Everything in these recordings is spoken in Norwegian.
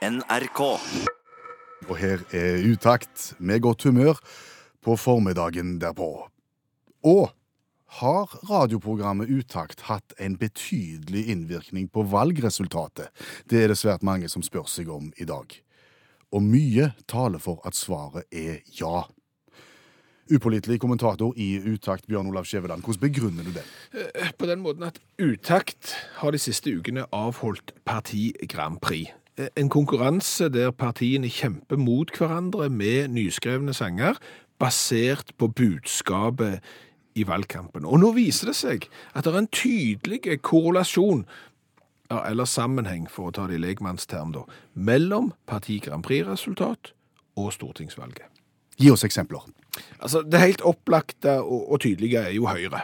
NRK. Og her er utakt med godt humør på formiddagen derpå. Og har radioprogrammet Utakt hatt en betydelig innvirkning på valgresultatet? Det er det svært mange som spør seg om i dag. Og mye taler for at svaret er ja. Upålitelig kommentator i Utakt, Bjørn Olav Skjæveland. Hvordan begrunner du det? på den måten at Utakt har de siste ukene avholdt Parti Grand Prix. En konkurranse der partiene kjemper mot hverandre med nyskrevne sanger, basert på budskapet i valgkampen. Og nå viser det seg at det er en tydelig korrelasjon, eller sammenheng, for å ta det i legmannsterm, da, mellom Parti Grand Prix-resultat og stortingsvalget. Gi oss eksempler. Altså, Det helt opplagte og, og tydelige er jo Høyre.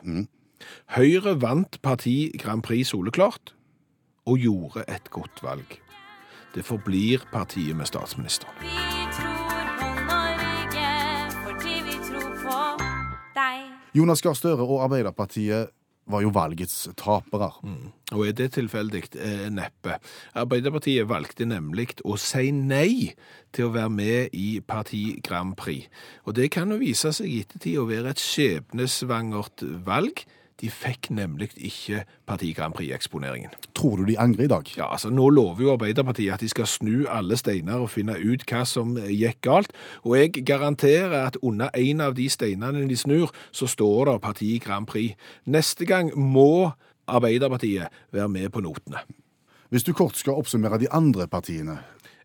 Høyre vant Parti Grand Prix soleklart, og gjorde et godt valg. Det forblir partiet med statsministeren. Vi tror på Norge fordi vi tror på deg. Jonas Gahr Støre og Arbeiderpartiet var jo valgets tapere. Og er det tilfeldig? Eh, neppe. Arbeiderpartiet valgte nemlig å si nei til å være med i Parti Grand Prix. Og det kan jo vise seg i ettertid å være et skjebnesvangert valg. De fikk nemlig ikke Parti Grand Prix-eksponeringen. Tror du de angrer i dag? Ja, altså Nå lover jo Arbeiderpartiet at de skal snu alle steiner og finne ut hva som gikk galt. Og jeg garanterer at under en av de steinene de snur, så står det Parti Grand Prix. Neste gang må Arbeiderpartiet være med på notene. Hvis du kort skal oppsummere de andre partiene,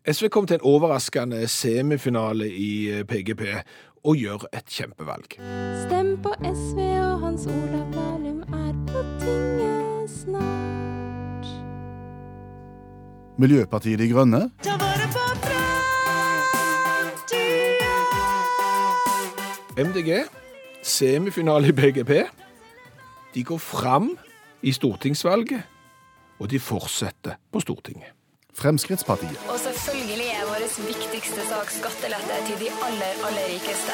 SV kom til en overraskende semifinale i eh, PGP og gjør et kjempevalg. Stem på SV, og Hans Olav Lahlum er tinget snart. Miljøpartiet De Grønne Ta vare på framtida. MDG, semifinale i BGP. De går fram i stortingsvalget, og de fortsetter på Stortinget. Fremskrittspartiet Og selvfølgelig er vår viktigste sak skattelette til de aller, aller rikeste.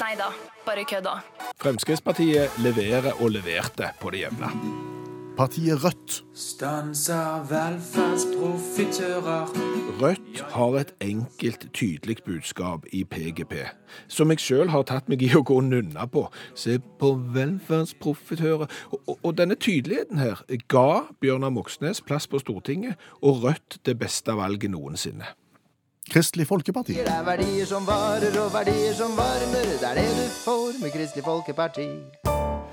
Nei da, bare kødda. Fremskrittspartiet leverer og leverte på det jevne. Partiet Rødt Stanser velferdsprofitører. Rødt har et enkelt, tydelig budskap i PGP, som jeg sjøl har tatt meg i å gå nunna på. Se på velferdsprofitører. Og, og, og denne tydeligheten her ga Bjørnar Moxnes plass på Stortinget, og Rødt det beste valget noensinne. Kristelig Folkeparti Det er verdier som varer og verdier som varmer. Det er det du får med Kristelig Folkeparti.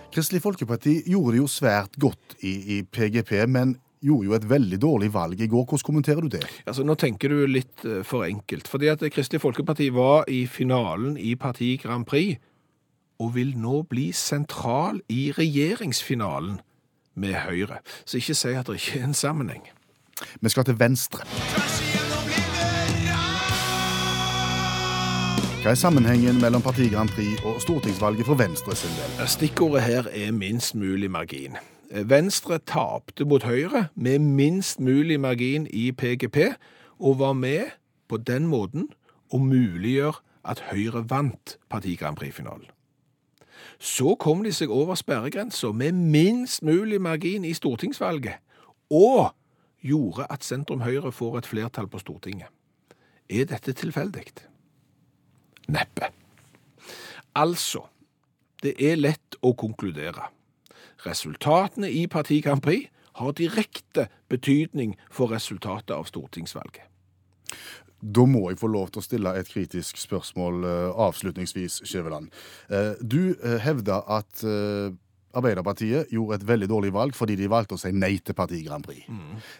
Kristelig Folkeparti gjorde det jo svært godt i, i PGP, men gjorde jo et veldig dårlig valg i går. Hvordan kommenterer du det? Altså, Nå tenker du litt eh, for enkelt. fordi at Kristelig Folkeparti var i finalen i Parti Grand Prix, og vil nå bli sentral i regjeringsfinalen med Høyre. Så ikke si at det ikke er en sammenheng. Vi skal til Venstre. Hva er sammenhengen mellom Parti Grand Prix og stortingsvalget for Venstre sin del? Stikkordet her er minst mulig margin. Venstre tapte mot Høyre med minst mulig margin i PGP, og var med på den måten å muliggjøre at Høyre vant Parti Grand Prix-finalen. Så kom de seg over sperregrensa med minst mulig margin i stortingsvalget, og gjorde at sentrum Høyre får et flertall på Stortinget. Er dette tilfeldig? Neppe. Altså, det er lett å konkludere. Resultatene i Parti Grand Prix har direkte betydning for resultatet av stortingsvalget. Da må jeg få lov til å stille et kritisk spørsmål eh, avslutningsvis, Skjæveland. Eh, du hevder at eh, Arbeiderpartiet gjorde et veldig dårlig valg fordi de valgte å si nei til Parti Grand Prix.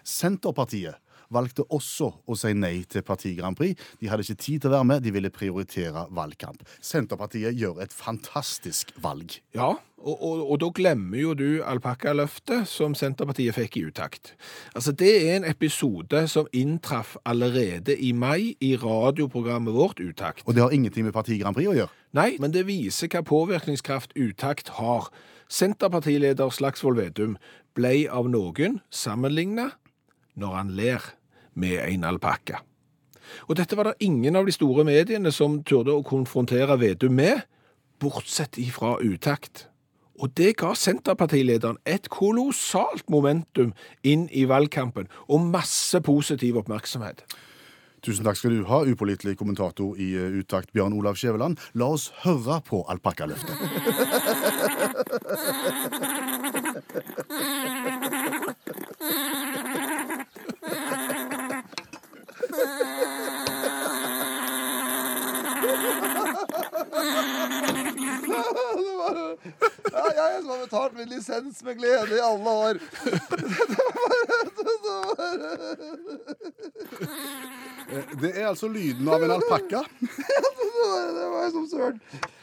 Senterpartiet valgte også å si nei til Parti Grand Prix. De hadde ikke tid til å være med, de ville prioritere valgkamp. Senterpartiet gjør et fantastisk valg. Ja, og, og, og da glemmer jo du alpakkaløftet som Senterpartiet fikk i utakt. Altså, det er en episode som inntraff allerede i mai i radioprogrammet vårt Utakt. Og det har ingenting med Parti Grand Prix å gjøre. Nei, men det viser hva påvirkningskraft Utakt har. Senterpartileder Slagsvold Vedum ble av noen sammenlignet når han ler med en alpakka. Og dette var det ingen av de store mediene som turde å konfrontere Vedum med, bortsett ifra utakt. Og det ga Senterpartilederen et kolossalt momentum inn i valgkampen, og masse positiv oppmerksomhet. Tusen takk skal du ha, upålitelig kommentator i eh, Utakt, Bjørn Olav Skjæveland. La oss høre på alpakkaløftet. min lisens med glede i alle år. Det er altså lyden av en alpakka. Det var som søren.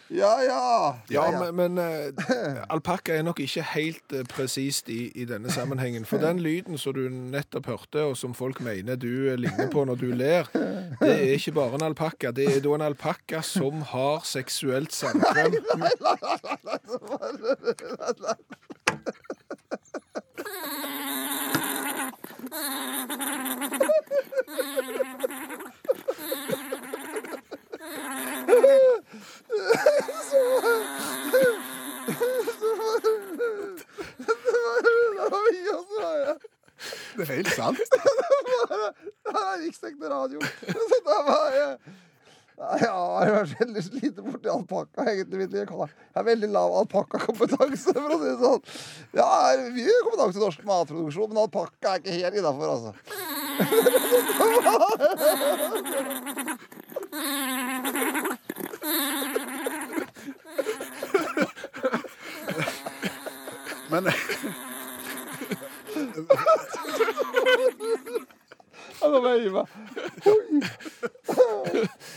Ja, ja. Ja, men, men uh, alpakka er nok ikke helt uh, presist i, i denne sammenhengen. For den lyden som du nettopp hørte, og som folk mener du eh, ligner på når du ler, det er ikke bare en alpakka. Det er da en alpakka som har seksuelt samkvem. Det var mye å si. Det er helt sant. Det er riksdekkende radio. Så da var jeg Nei, Ja, jeg har vært veldig sliten borti alpakka, egentlig. Jeg har veldig lav alpakkakompetanse, for å si det sånn. Ja, jeg har mye kompetanse i norsk matproduksjon, men alpakka er ikke helt innafor, altså. Men Ja, nå må jeg gi meg.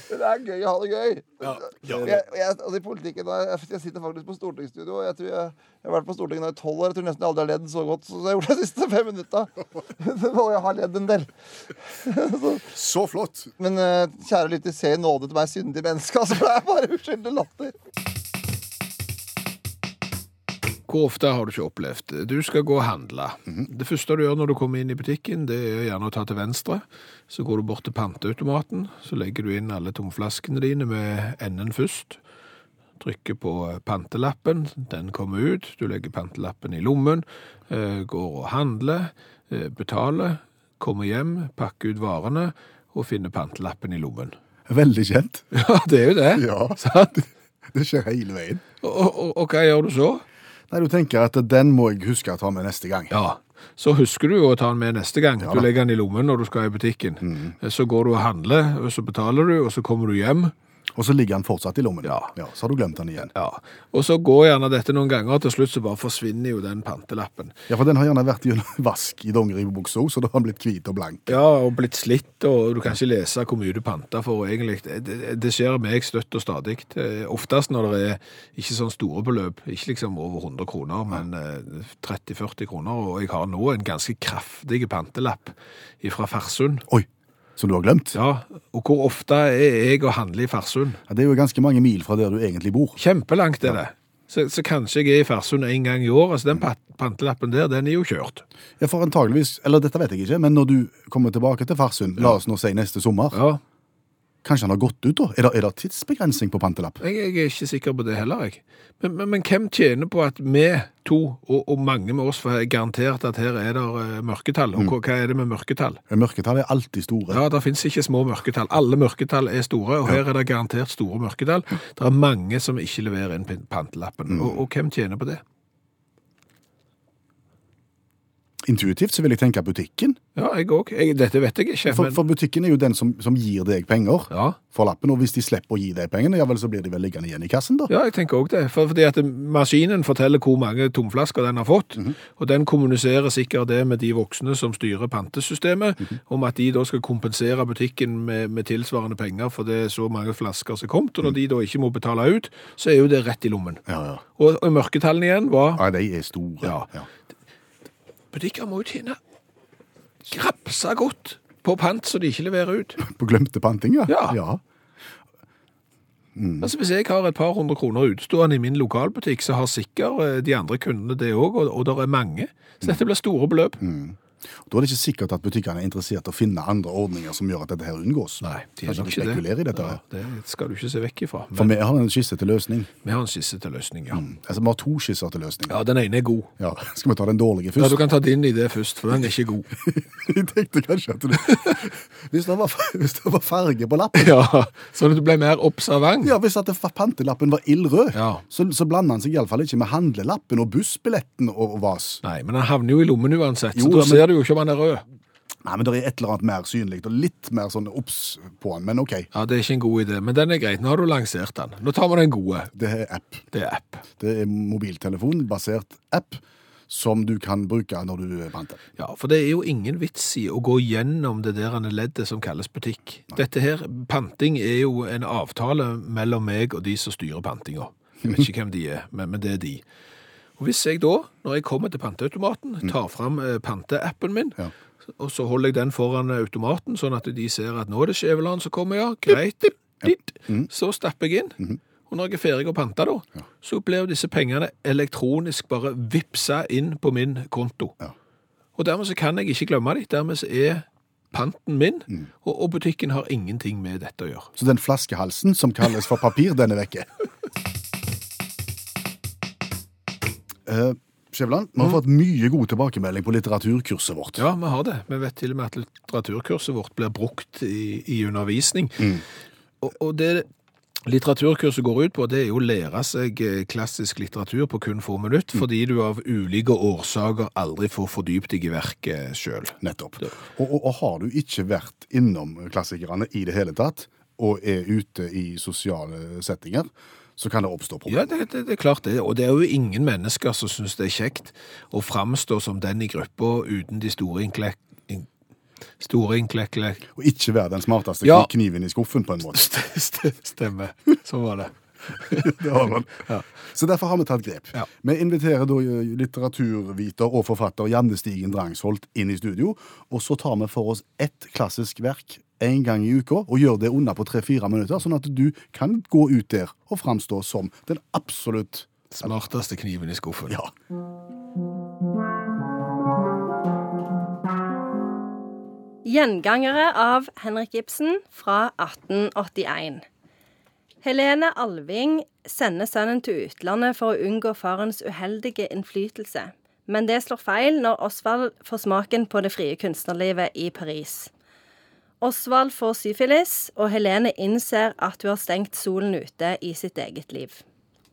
Det er gøy å ha det gøy. Jeg, jeg, altså I politikken jeg, sitter faktisk på stortingsstudio. og Jeg tror jeg, jeg har vært på Stortinget nå i tolv år. Jeg tror nesten jeg aldri har ledd så godt som jeg gjorde de siste fem minutta. Og jeg har ledd en del. så flott. Men eh, kjære lytter, se i nåde til meg syndige menneske. Altså, for det er bare uskyldig latter. Hvor ofte har du ikke opplevd? Du skal gå og handle. Det første du gjør når du kommer inn i butikken, det er gjerne å ta til venstre. Så går du bort til panteautomaten, så legger du inn alle tomflaskene dine med enden først. Trykker på pantelappen, den kommer ut, du legger pantelappen i lommen, eh, går og handler, eh, betaler, kommer hjem, pakker ut varene og finner pantelappen i lommen. Veldig kjent. Ja, det er jo det. Ja. Sant? Det skjer hele veien. Og, og, og hva gjør du så? Nei, du tenker at den må jeg huske å ta med neste gang. Ja, så husker du å ta den med neste gang. Ja du legger den i lommen når du skal i butikken. Så går du og handler, og så betaler du, og så kommer du hjem. Og så ligger den fortsatt i lommen. Ja. Så har du glemt den igjen. Ja, Og så går gjerne dette noen ganger, og til slutt så bare forsvinner jo den pantelappen. Ja, for den har gjerne vært i en vask i dongeribuksa, så da har den blitt hvit og blank. Ja, og blitt slitt, og du kan ikke lese hvor mye du panter for. egentlig. Det, det, skjer meg støtt og stadig. Eh, Oftest når det er ikke sånn store beløp, ikke liksom over 100 kroner, men eh, 30-40 kroner. Og jeg har nå en ganske kraftig pantelapp fra Farsund. Oi, som du har glemt? Ja, og hvor ofte er jeg å handle i Farsund? Ja, det er jo ganske mange mil fra der du egentlig bor. Kjempelangt er det. Så, så kanskje jeg er i Farsund en gang i år. altså Den pantelappen der, den er jo kjørt. Ja, for antageligvis, eller dette vet jeg ikke, men når du kommer tilbake til Farsund, la oss nå si neste sommer, Ja, kanskje han har gått ut da? Er det, er det tidsbegrensning på pantelapp? jeg, jeg er ikke sikker på det heller, jeg. Men, men, men hvem tjener på at vi to, og, og mange med oss, for jeg er garantert at her er det eh, mørketall? Og hva, hva er det med mørketall? Mørketall er alltid store. Ja, det finnes ikke små mørketall. Alle mørketall er store, og her er det garantert store mørketall. Det er mange som ikke leverer inn pantelappen. pantelappen. Og, og hvem tjener på det? Intuitivt så vil jeg tenke butikken, Ja, jeg òg. Dette vet jeg ikke. for, Men, for butikken er jo den som, som gir deg penger ja. for lappen, og hvis de slipper å gi deg pengene, ja vel, så blir de vel liggende igjen i kassen da. Ja, jeg tenker også det. For, fordi at maskinen forteller hvor mange tomflasker den har fått, og den kommuniserer sikkert det med de voksne som styrer pantesystemet, om at de da skal kompensere butikken med, med tilsvarende penger for det er så mange flasker som er kommet, og når de da ikke må betale ut, så er jo det rett i lommen. Ja, ja. Og, og mørketallene igjen var Ja, de er store. Ja. Butikker må jo tjene grapsa godt på pant så de ikke leverer ut. På glemte panting, ja. Ja. ja. Altså Hvis jeg har et par hundre kroner utstående i min lokalbutikk, så har sikkert eh, de andre kundene det òg, og, og det er mange. Så dette blir store beløp. Da er det ikke sikkert at butikkene er interessert i å finne andre ordninger som gjør at dette her unngås. Nei, de er nok ikke det. i dette. Ja, det skal du ikke se vekk ifra. For vi har en skisse til løsning. vi har en skisse til løsning, ja. Altså, Vi har to skisser til løsning. Ja, den ene er god. Ja, Skal vi ta den dårlige først? Ja. Du kan ta din idé først, for den er ikke god. Jeg tenkte kanskje at du hvis, det var, hvis det var farge på lappen Ja, Sånn at du ble mer observant. Ja, Hvis at det, pantelappen var ildrød, Ja. så, så blander han seg iallfall ikke med handlelappen og bussbilletten og, og vas. Nei, men han havner jo i lommen uansett, Jo, så da men- ser du jo ikke om han er rød. Nei, men det er et eller annet mer synlig og litt mer sånn obs på han. Men OK, Ja, Det er ikke en god idé, men den er greit. Nå har du lansert den. Nå tar vi den gode. det er app. Det er app. Det er mobiltelefonbasert app som du kan bruke når du panter. Ja, for det er jo ingen vits i å gå gjennom det der leddet som kalles butikk. Dette her, panting er jo en avtale mellom meg og de som styrer pantinga. Jeg vet ikke hvem de er, men, men det er de. Og hvis jeg da, når jeg kommer til panteautomaten, tar fram eh, panteappen min, Ja. og så holder jeg den foran automaten, sånn at de ser at nå er det Skjæveland som kommer, ja, greit, ditt. så stapper jeg inn. Og når jeg er ferdig å pante da, så blir disse pengene elektronisk bare vipsa inn på min konto. Ja. Og dermed så kan jeg ikke glemme de. Dermed så er panten min, og, og butikken har ingenting med dette å gjøre. Så den flaskehalsen som kalles for papir, den er vekke. Eh, Skjæveland, vi har fått mye god tilbakemelding på litteraturkurset vårt. Ja, vi har det. Vi vet til og med at litteraturkurset vårt blir brukt i, i undervisning. Og, og det litteraturkurset går ut på, det er jo å lære seg eh, klassisk litteratur på kun få minutter, fordi du av ulike årsaker aldri får fordypt deg i verket sjøl. Nettopp. Og, og, og har du ikke vært innom klassikerne i det hele tatt, og er ute i sosiale settinger, så kan det oppstå Ja, det, det, det er klart det. Og det er jo ingen mennesker som syns det er kjekt å framstå som den i gruppa uten de store inklekk... in- Store inklekklek... Og ikke være den smarteste Ja. kniven i skuffen, på en måte. Stemmer. Sånn var det. Det har man. Så derfor har vi tatt grep. Ja. Vi inviterer da eh, litteraturviter og forfatter Janne Stigen Drangsholt inn i studio, og så tar vi for oss ett klassisk verk en gang i uka, og gjør det unna på tre-fire minutter, sånn at du kan gå ut der og framstå som den absolutt Smarteste kniven i skuffen. Ja. Gjengangere av Henrik Ibsen fra 1881. Helene Alving sender sønnen til utlandet for å unngå farens uheldige innflytelse. Men det slår feil når Osvald får smaken på det frie kunstnerlivet i Paris. Osvald får syfilis, og Helene innser at hun har stengt solen ute i sitt eget liv.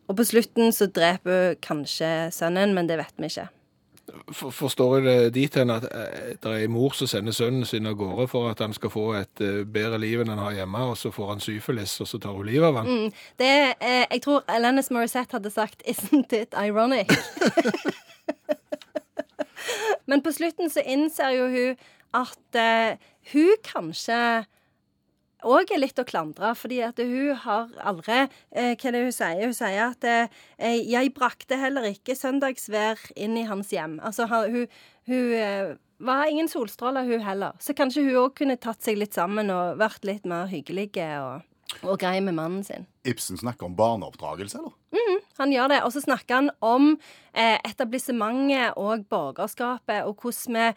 Og på slutten så dreper hun kanskje sønnen, men det vet vi ikke. For, forstår jeg det dit hen at eh, det er en mor som sender sønnen sin av gårde for at han skal få et eh, bedre liv enn han har hjemme, og så får han syfilis, og så tar hun livet av han? Det, eh, jeg tror Alanis Morissette hadde sagt 'Isn't it ironic?' Men på slutten så innser jo hun at eh, hun kanskje òg er litt å klandre, fordi at hun har aldri eh, Hva er det hun sier? Hun sier at eh, 'jeg brakte heller ikke søndagsvær inn i hans hjem'. Altså hun, hun eh, var ingen solstråler, hun heller. Så kanskje hun òg kunne tatt seg litt sammen og vært litt mer hyggelig og, og grei med mannen sin. Ibsen snakker om barneoppdragelse, eller? Han gjør det. Og så snakker han om eh, etablissementet og borgerskapet, og hvordan vi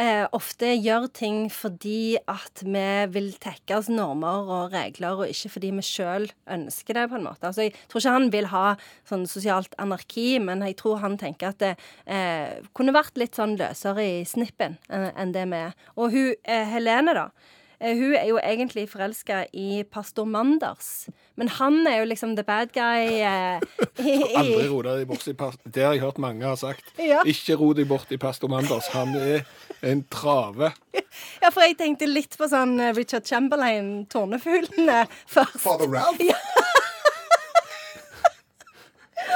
eh, ofte gjør ting fordi at vi vil tekkes normer og regler, og ikke fordi vi sjøl ønsker det, på en måte. Altså, jeg tror ikke han vil ha sånn sosialt anarki, men jeg tror han tenker at det eh, kunne vært litt sånn løsere i snippen enn enn det vi er. Og hun eh, Helene, da. Eh, Hun er jo egentlig forelska i pastor Manders, men han er jo liksom the bad guy. Eh, i, Aldri ro deg bort i pastor... Det har jeg hørt mange har sagt. Ja. Ikke ro deg bort i pastor Manders. Han er en trave. ja, for jeg tenkte litt på sånn eh, Richard Chamberlain, Tårnefuglene, først. Father Ralph?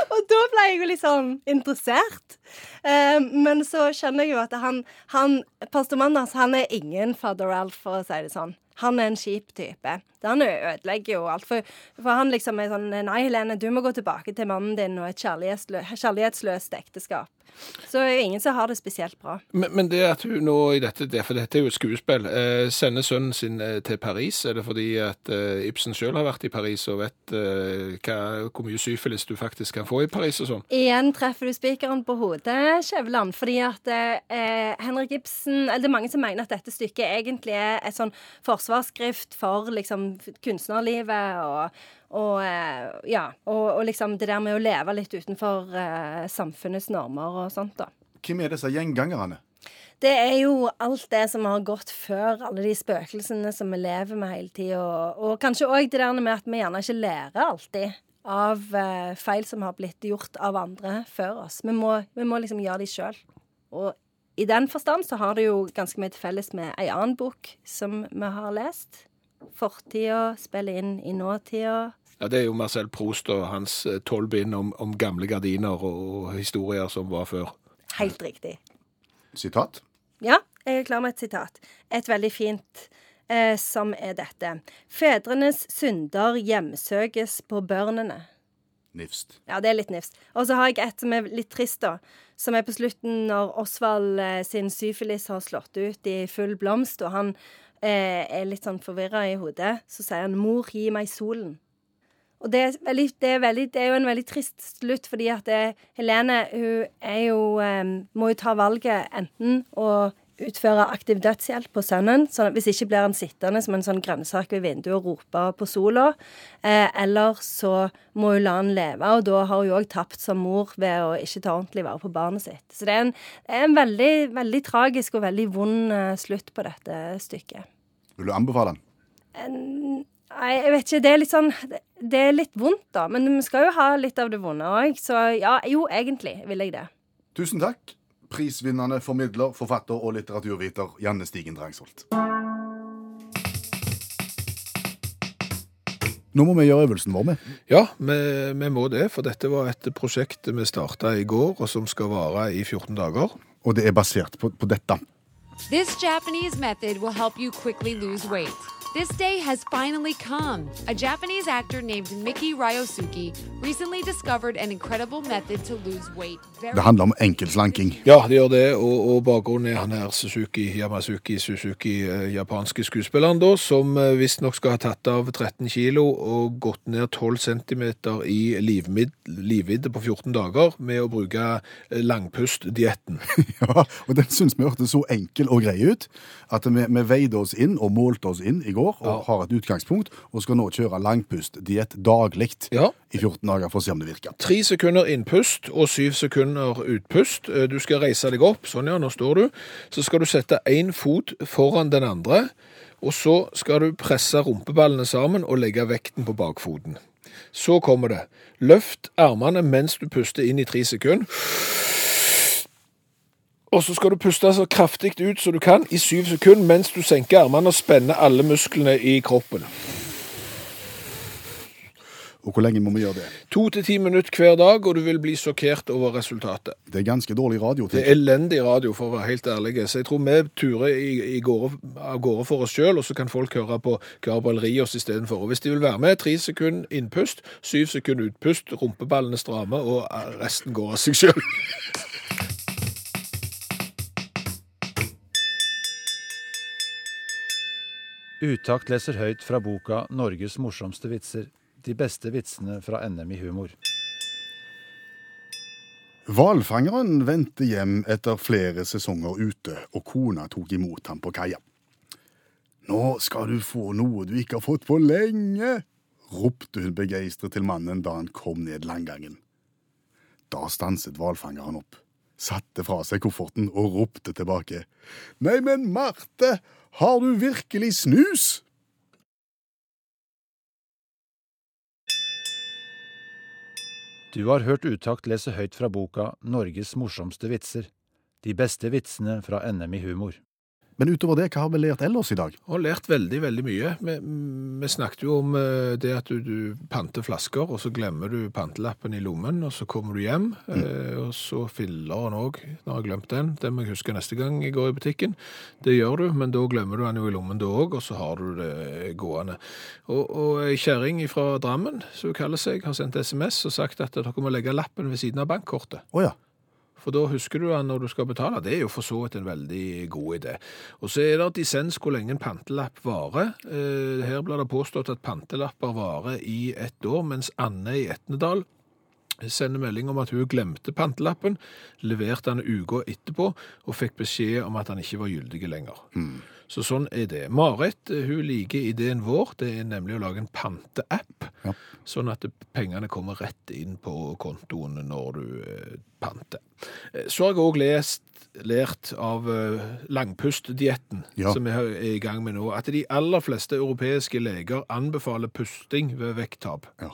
Og da ble jeg jo litt sånn interessert. Eh, men så skjønner jeg jo at han, han pastor Manders han er ingen fader Ralph, for å si det sånn. Han er en kjip type. Han ødelegger jo alt. For, for han liksom er sånn Nei, Helene, du må gå tilbake til mannen din og et kjærlighetsløst ekteskap. Så ingen som har det spesielt bra. Men, men det at hun nå i dette, for dette er jo et skuespill, eh, sender sønnen sin eh, til Paris, er det fordi at eh, Ibsen sjøl har vært i Paris og vet eh, hva, hvor mye syfilis du faktisk kan få i Paris og sånn? Igjen treffer du spikeren på hodet. Skjæveland. Fordi at eh, Henrik Ibsen Eller det er mange som mener at dette stykket egentlig er et sånn forsvarsskrift for liksom kunstnerlivet og, og eh, ja, og, og liksom det der med å leve litt utenfor eh, samfunnets normer og sånt, da. Hvem er disse gjengangerne? Det er jo alt det som har gått før, alle de spøkelsene som vi lever med hele tida. Og, og kanskje òg det der med at vi gjerne ikke lærer alltid av eh, feil som har blitt gjort av andre før oss. Vi må, vi må liksom gjøre de sjøl. Og i den forstand så har det jo ganske mye til felles med ei annen bok som vi har lest. Fortida spiller inn i nåtida. Ja, Det er jo Marcel Proust og hans eh, tolv bind om, om gamle gardiner og historier som var før. Helt riktig. Sitat. Ja, jeg er klar med et sitat. Et veldig fint eh, som er dette. Fedrenes synder hjemsøkes på børnene. Nifst. Ja, det er litt nifst. Og så har jeg et som er litt trist, da. Som er på slutten når Osvald eh, sin syfilis har slått ut i full blomst, og han eh, er litt sånn forvirra i hodet. Så sier han 'Mor, gi meg solen'. Og det er, veldig, det, er veldig, det er jo en veldig trist slutt, fordi at det, Helene hun jo, eh, må jo ta valget enten å utføre aktiv dødshjelp på sønnen, sånn hvis ikke blir han sittende som en sånn grønnsak ved vinduet og rope på sola, eh, eller så må hun la han leve, og da har hun òg tapt som mor ved å ikke ta ordentlig vare på barnet sitt. Så det er en, en veldig, veldig tragisk og veldig vond eh, slutt på dette stykket. Vil du anbefale den? En- Nei, jeg vet ikke. Det er litt sånn det- Det er litt vondt, da. Men vi skal jo ha litt av det vonde òg. Så ja, jo, egentlig vil jeg det. Tusen takk. Prisvinnende formidler, forfatter og litteraturviter Janne Stigen Drangsholt. Nå må vi gjøre øvelsen vår med. Ja, vi, vi må det, for dette var et prosjekt vi starta i går, og som skal vare i 14 dager. Og det er basert på, på dette. This Japanese method will help you quickly lose weight. This day has finally come. A Japanese actor named Miki Ryosuke recently discovered an incredible method to lose weight very Det handler om enkeltslanking. Ja, det gjør det, og, og bakgrunnen er han her Suzuki, Yamasuki Suzuki, eh, japanske skuespilleren da, som eh, visstnok skal ha tatt av 13 kilo og gått ned 12 cm i livvidde på 14 dager med å bruke eh, langpustdietten. Ja, og den syns vi hørtes så enkel og grei ut at vi, vi veide oss inn og målte oss inn i går og har et utgangspunkt, og skal nå kjøre langpustdiett daglig Ja. i 14 dager for å se om det virker. Tre sekunder innpust og syv sekunder utpust. Eh, Du skal reise deg opp, sånn ja, nå står du. Så skal du sette én fot foran den andre, og så skal du presse rumpeballene sammen og legge vekten på bakfoten. Så kommer det. Løft armene mens du puster inn i tre sekunder. Og så skal du puste så kraftig ut som du kan i syv sekunder mens du senker armene og spenner alle musklene i kroppen. Og hvor lenge må vi gjøre det? To til ti minutter hver dag, og du vil bli sjokkert over resultatet. Det er ganske dårlig radio. Det er elendig radio, for å være helt ærlig. Så jeg tror vi turer av gårde for oss sjøl, og så kan folk høre på Gabriel Rios istedenfor. Hvis de vil være med, tre sekunder innpust, syv sekunder utpust, rumpeballene stramme, og resten går av seg sjøl. Utakt leser høyt fra boka 'Norges morsomste vitser'. De beste vitsene fra NM i humor. Hvalfangeren vendte hjem etter flere sesonger ute, og kona tok imot ham på kaia. Nå skal du få noe du ikke har fått på lenge, ropte hun begeistret til mannen da han kom ned landgangen. Da stanset hvalfangeren opp, satte fra seg kofferten og ropte tilbake. Nei, men Marte, har du virkelig snus? Du har hørt Utakt lese høyt fra boka 'Norges morsomste vitser'. De beste vitsene fra NM i humor. Men utover det, hva har vi lært ellers i dag? Vi har lært veldig, veldig mye. Vi, vi snakket jo om eh, det at du, du panter flasker, og så glemmer du pantelappen i lommen, og så kommer du hjem, mm. og så filleren òg. Nå har jeg glemt den. Den må jeg huske neste gang jeg går i butikken. Det gjør du, men da glemmer du den jo i lommen da òg, og så har du det gående. Og, og ei kjerring fra Drammen, som hun kaller seg, har sendt SMS og sagt at dere må legge lappen ved siden av bankkortet. Oh, ja. For da husker du den når du skal betale. Det er jo for så vidt en veldig god idé. Og så er det dissens hvor lenge en pantelapp varer. Eh, Her blir det påstått at pantelapper varer i ett år, mens Anne i Etnedal sender melding om at hun glemte pantelappen, leverte han uka etterpå og fikk beskjed om at han ikke var gyldig lenger. Så sånn er det. Marit eh, hun liker ideen vår, det er nemlig å lage en panteapp, Ja. sånn at pengene kommer rett inn på kontoen når du eh, panter. Eh, Så har jeg òg lest lært av langpustdietten Ja. som vi er i gang med nå, at de aller fleste europeiske leger anbefaler pusting ved vekttap. Ja.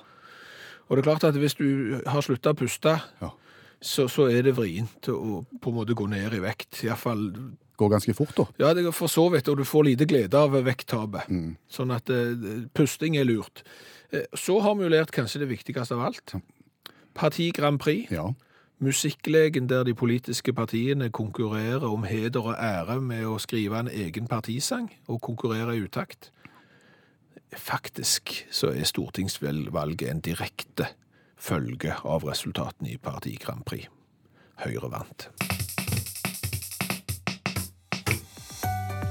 Og det er klart at hvis du har slutta å puste, Ja. så, så er det vrient å på en måte gå ned i vekt. Iallfall Går ganske fort, da. Ja, det går for så vidt, og du får lite glede av vekttapet. Mm. Sånn at uh, pusting er lurt. Eh, så har vi jo lært kanskje det viktigste av alt. Parti Grand Prix. Ja. Musikklegen der de politiske partiene konkurrerer om heder og ære med å skrive en egen partisang og konkurrere i utakt. Faktisk så er stortingsvalget en direkte følge av resultatene i Parti Grand Prix. Høyre vant.